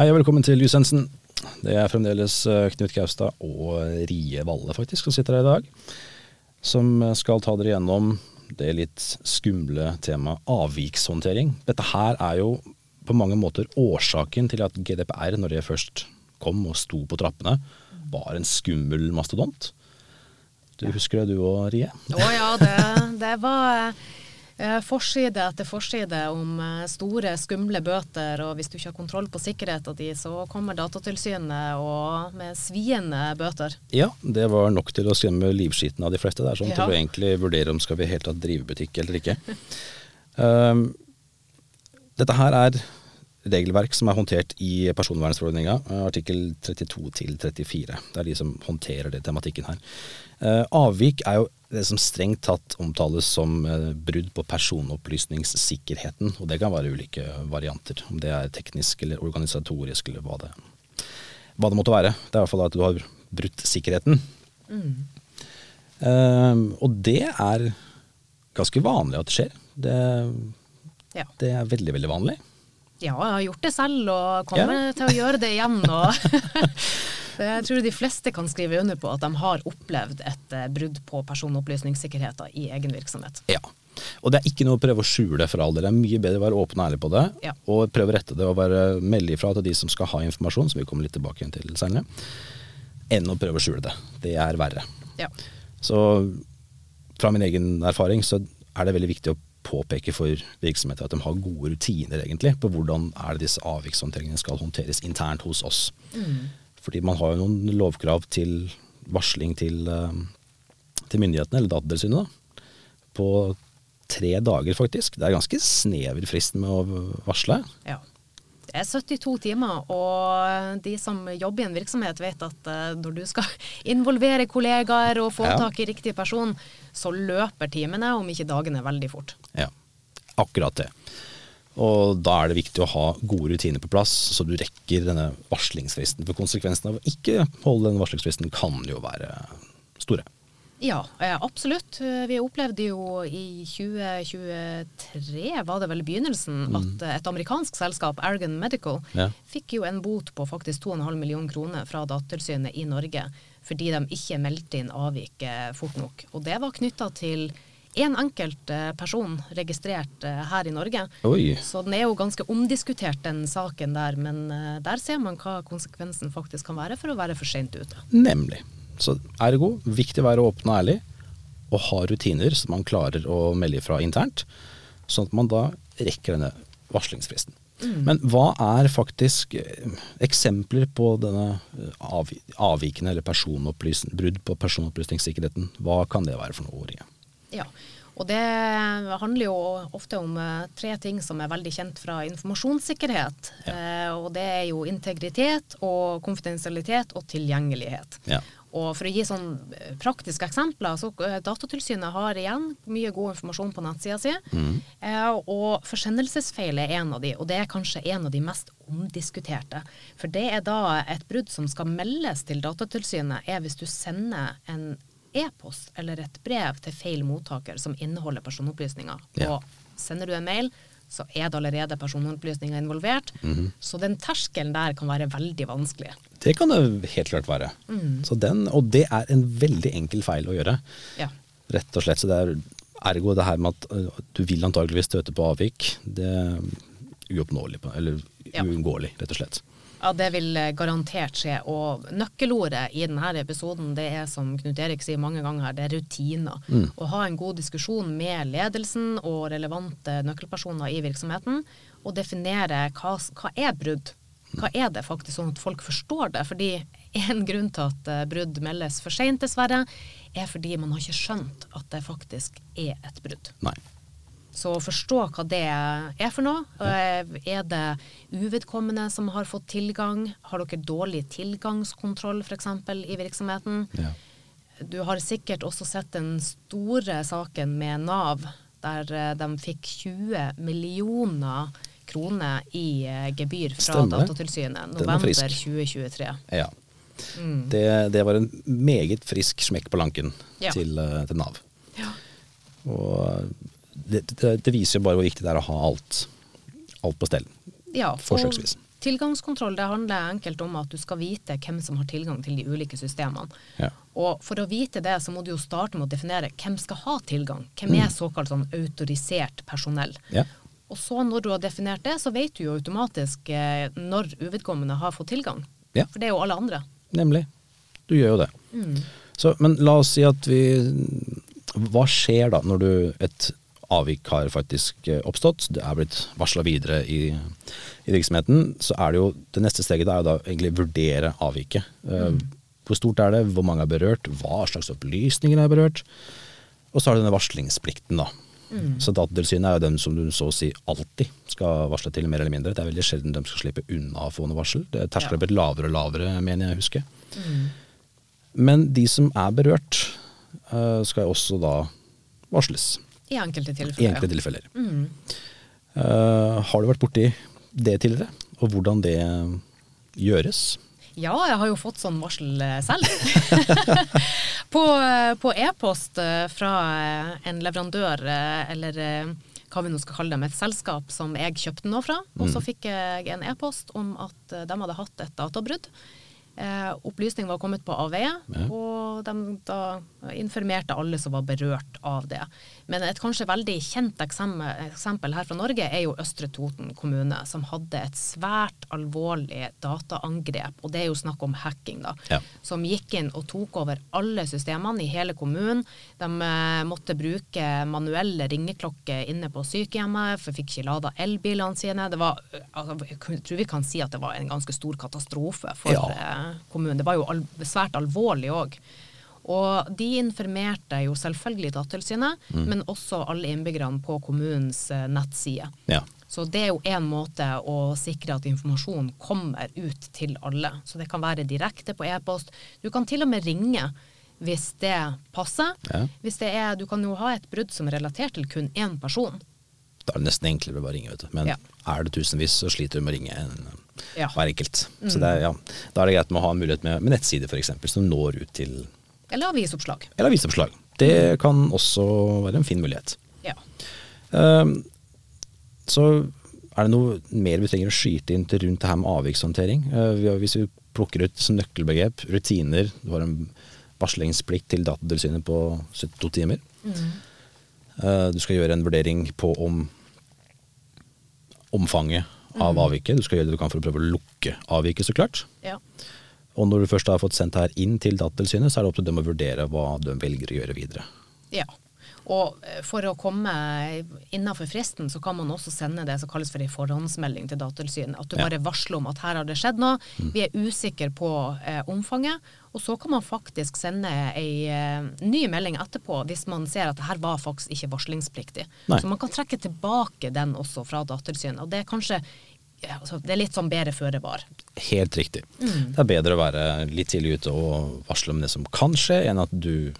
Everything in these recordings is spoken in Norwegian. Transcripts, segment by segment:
Hei og velkommen til Jusensen. Det er fremdeles eh, Knut Kaustad og Rie Valle faktisk som sitter her i dag. Som skal ta dere gjennom det litt skumle temaet avvikshåndtering. Dette her er jo på mange måter årsaken til at GDPR, når det først kom og sto på trappene, var en skummel mastodont. Du husker det du og Rie? Å ja, det, det var eh, forside etter forside om eh, store, skumle bøter. Og hvis du ikke har kontroll på sikkerheten din, så kommer Datatilsynet og med sviende bøter. Ja, det var nok til å skremme livskiten av de fleste. Det er sånn Ja. til å egentlig vurdere om skal vi helt tatt drive butikk eller ikke. Um, dette her er regelverk som er håndtert i personvernforordninga, eh, artikkel 32 til 34. Det er de som håndterer det tematikken her. Eh, avvik er jo det som strengt tatt omtales som eh, brudd på personopplysningssikkerheten, og det kan være ulike varianter. Om det er teknisk eller organisatorisk eller hva det, hva det måtte være. Det er i hvert fall at du har brutt sikkerheten. Eh, og det er ganske vanlig at det skjer. Det, Ja. det er veldig, veldig vanlig. Ja, jeg har gjort det selv og kommer til å gjøre det igjen. Og jeg tror de fleste kan skrive under på at de har opplevd et eh, brudd på personopplysningssikkerheten i egen virksomhet. Ja. Og det er ikke noe å prøve å skjule for alle. Det er mye bedre å være åpen og ærlig på det, Ja. og prøve å rette det og være melde ifra til de som skal ha informasjon, som vi kommer litt tilbake til senere, enn å prøve å skjule det. Det er verre. Ja. Så fra min egen erfaring så er det veldig viktig å påpeke for virksomheter at de har gode rutiner egentlig på hvordan er det disse avvikshåndteringene skal håndteres internt hos oss. Fordi man har jo noen lovkrav til varsling til, eh, til myndighetene, eller Datatilsynet, da, på tre dager faktisk. Det er ganske snever frist med å varsle. Ja. Det er 72 timer, og de som jobber i en virksomhet vet at eh, når du skal involvere kollegaer og få Ja. tak i riktig person, så løper timene, om ikke dagene, veldig fort. Ja, akkurat det. Og da er det viktig å ha gode rutiner på plass, så du rekker denne varslingsfristen. For konsekvensen av å ikke holde denne varslingsfristen kan jo være store. Ja, absolutt. Vi opplevde jo i 2023, var det vel begynnelsen, at eh, et amerikansk selskap, Argon Medical, Ja. fikk jo en bot på faktisk 2,5 millioner kroner fra Datatilsynet i Norge fordi de ikke meldte inn avvik eh, fort nok. Og det var knytta til én enkelt eh, person registrert eh, her i Norge. Oi. Så den er jo ganske omdiskutert, den saken der. Men eh, der ser man hva konsekvensen faktisk kan være for å være for seint ute. Nemlig. Så ergo, viktig å være åpen og ærlig, og ha rutiner som man klarer å melde ifra internt, sånn at man da rekker denne varslingsfristen. Men hva er faktisk eksempler på denne avvikende eller personopplysning, brudd på personopplysningssikkerheten? Hva kan det være for noe, Rie? Ja, og det handler jo ofte om eh, tre ting som er veldig kjent fra informasjonssikkerhet. Eh, og det er jo integritet og konfidensialitet og tilgjengelighet. Ja. Og for å gi sånn eh, praktiske eksempler, så eh, Datatilsynet har igjen mye god informasjon på nettsida si. Eh, og forsendelsesfeil er en av de, og det er kanskje en av de mest omdiskuterte. For det er da et brudd som skal meldes til Datatilsynet, er hvis du sender en e-post eller et brev til feil mottaker som inneholder personopplysninger. Ja. Og sender du en mail, så er det allerede personopplysninger involvert. Så den terskelen der kan være veldig vanskelig. Det kan det helt klart være. Så den, og det er en veldig enkel feil å gjøre. Ja. Rett og slett. Så det er ergo det her med at øh, du vil antageligvis støte på avvik. Det er uoppnåelig, eller uunngåelig, rett og slett. Ja, det vil garantert skje. Og nøkkelordet i denne episoden det er som Knut Erik sier mange ganger her, det er rutiner. Å ha en god diskusjon med ledelsen og relevante nøkkelpersoner i virksomheten, og definere hva, hva er brudd. Hva er det faktisk, sånn at folk forstår det? Fordi en grunn til at eh, brudd meldes for seint, dessverre, er fordi man har ikke skjønt at det faktisk er et brudd. Nei. Så å forstå hva det er for noe. Eh, Er det uvedkommende som har fått tilgang? Har dere dårlig tilgangskontroll f.eks. i virksomheten? Ja. Du har sikkert også sett den store saken med Nav, der eh, de fikk 20 millioner kroner i eh, gebyr fra Stemmer. Datatilsynet er november 2023. Ja. Det, det var en meget frisk smekk på lanken Ja. til, til Nav. Ja. Og det, det, det viser jo bare hvor viktig det er å ha alt, alt på stell. Ja, Forsøksvis. Tilgangskontroll det handler enkelt om at du skal vite hvem som har tilgang til de ulike systemene. Ja. Og for å vite det, så må du jo starte med å definere hvem skal ha tilgang. Hvem er såkalt sånn autorisert personell. Ja. Og så når du har definert det, så vet du jo automatisk eh, når uvedkommende har fått tilgang. Ja. For det er jo alle andre. Nemlig. Du gjør jo det. Mm. Så, men la oss si at vi Hva skjer da når du et avvik har faktisk eh, oppstått, det er blitt varsla videre i, i virksomheten, så er det jo det neste steget er jo da egentlig vurdere avviket. Mm. Hvor stort er det, hvor mange er berørt, hva slags opplysninger er berørt. Og så har du denne varslingsplikten, da. Så Datatilsynet er jo den som du så å si alltid skal varsle til, mer eller mindre. Det er veldig sjelden de skal slippe unna å få noe varsel. Det er Terskelen har blitt lavere og lavere, mener jeg å huske. Men de som er berørt, eh, skal også da varsles. I enkelte I tilfeller. enkelte tilfeller. Eh, har du vært borti det tidligere, og hvordan det gjøres? Ja, jeg har jo fått sånn varsel eh, selv. på eh, e-post e fra eh, en leverandør, eh, eller eh, hva vi nå skal kalle dem, et selskap som jeg kjøpte noe fra. Og så fikk jeg en e-post om at eh, de hadde hatt et databrudd. Eh, opplysning var kommet på avveie, Ja. og de da informerte alle som var berørt av det. Men et kanskje veldig kjent eksempel, her fra Norge er jo Østre Toten kommune, som hadde et svært alvorlig dataangrep, og det er jo snakk om hacking, da. Ja. Som gikk inn og tok over alle systemene i hele kommunen. De eh, måtte bruke manuelle ringeklokker inne på sykehjemmet, for fikk ikke lada elbilene sine. Det var, eh, altså, jeg tror vi kan si at det var en ganske stor katastrofe for Ja. eh, kommunen. Det var jo al svært alvorlig òg. Og de informerte jo selvfølgelig Datatilsynet, men også alle innbyggerne på kommunens eh, nettside. Ja. Så det er jo en måte å sikre at informasjon kommer ut til alle. Så det kan være direkte på e-post. Du kan til og med ringe hvis det passer. Ja. Hvis det er, du kan jo ha et brudd som er relatert til kun én person. Da er det nesten enklere å bare ringe, vet du. Men Ja. er det tusenvis, så sliter du med å ringe enn hver enkelt. Så det er, ja, da er det greit med å ha en mulighet med, med nettsider f.eks., som når ut til Eller avisoppslag. Eller avisoppslag. Det kan også være en fin mulighet. Ja. Ehm, så er det noe mer vi trenger å skyte inn til rundt det her med avvikshåndtering. Uh, hvis vi plukker ut som nøkkelbegrep, rutiner, du har en varslingsplikt til Datatilsynet på 72 timer. Eh, du skal gjøre en vurdering på om omfanget av avviket. Du skal gjøre det du kan for å prøve å lukke avviket, så klart. ja. Og når du først har fått sendt det her inn til Datatilsynet, så er det opp til dem å vurdere hva de velger å gjøre videre. Ja. Og eh, for å komme innenfor fristen, så kan man også sende det som kalles for en forhåndsmelding til Datatilsynet. At du Ja. bare varsler om at her har det skjedd noe, vi er usikre på eh, omfanget. Og så kan man faktisk sende ei eh, ny melding etterpå hvis man ser at det her var faktisk ikke varslingspliktig. Nei. Så man kan trekke tilbake den også fra Datatilsynet. Og det er kanskje ja, altså, det er litt sånn bedre føre var. Helt riktig. Det er bedre å være litt tidlig ute og varsle om det som kan skje, enn at du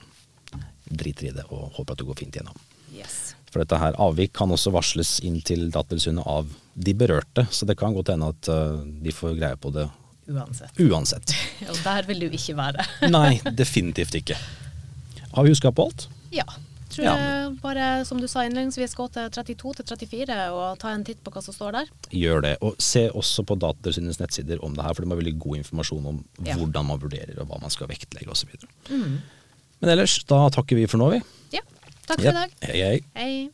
driter i det og håper at det går fint gjennom. Yes. For dette her avvik kan også varsles inn til Datatilsynet av de berørte, så det kan godt hende at eh, de får greie på det Uansett. uansett. Og der vil du ikke være. Nei, definitivt ikke. Har vi huska på alt? Ja. Tror Ja. jeg bare, som du sa innledningsvis, gå til 32 til 34 og ta en titt på hva som står der. Gjør det. Og se også på Datatilsynets nettsider om det her, for de har veldig god informasjon om Ja. hvordan man vurderer og hva man skal vektlegge osv. Mm. Men ellers, da takker vi for nå, vi. Ja. Takk for i dag. Hei, hei. Hei.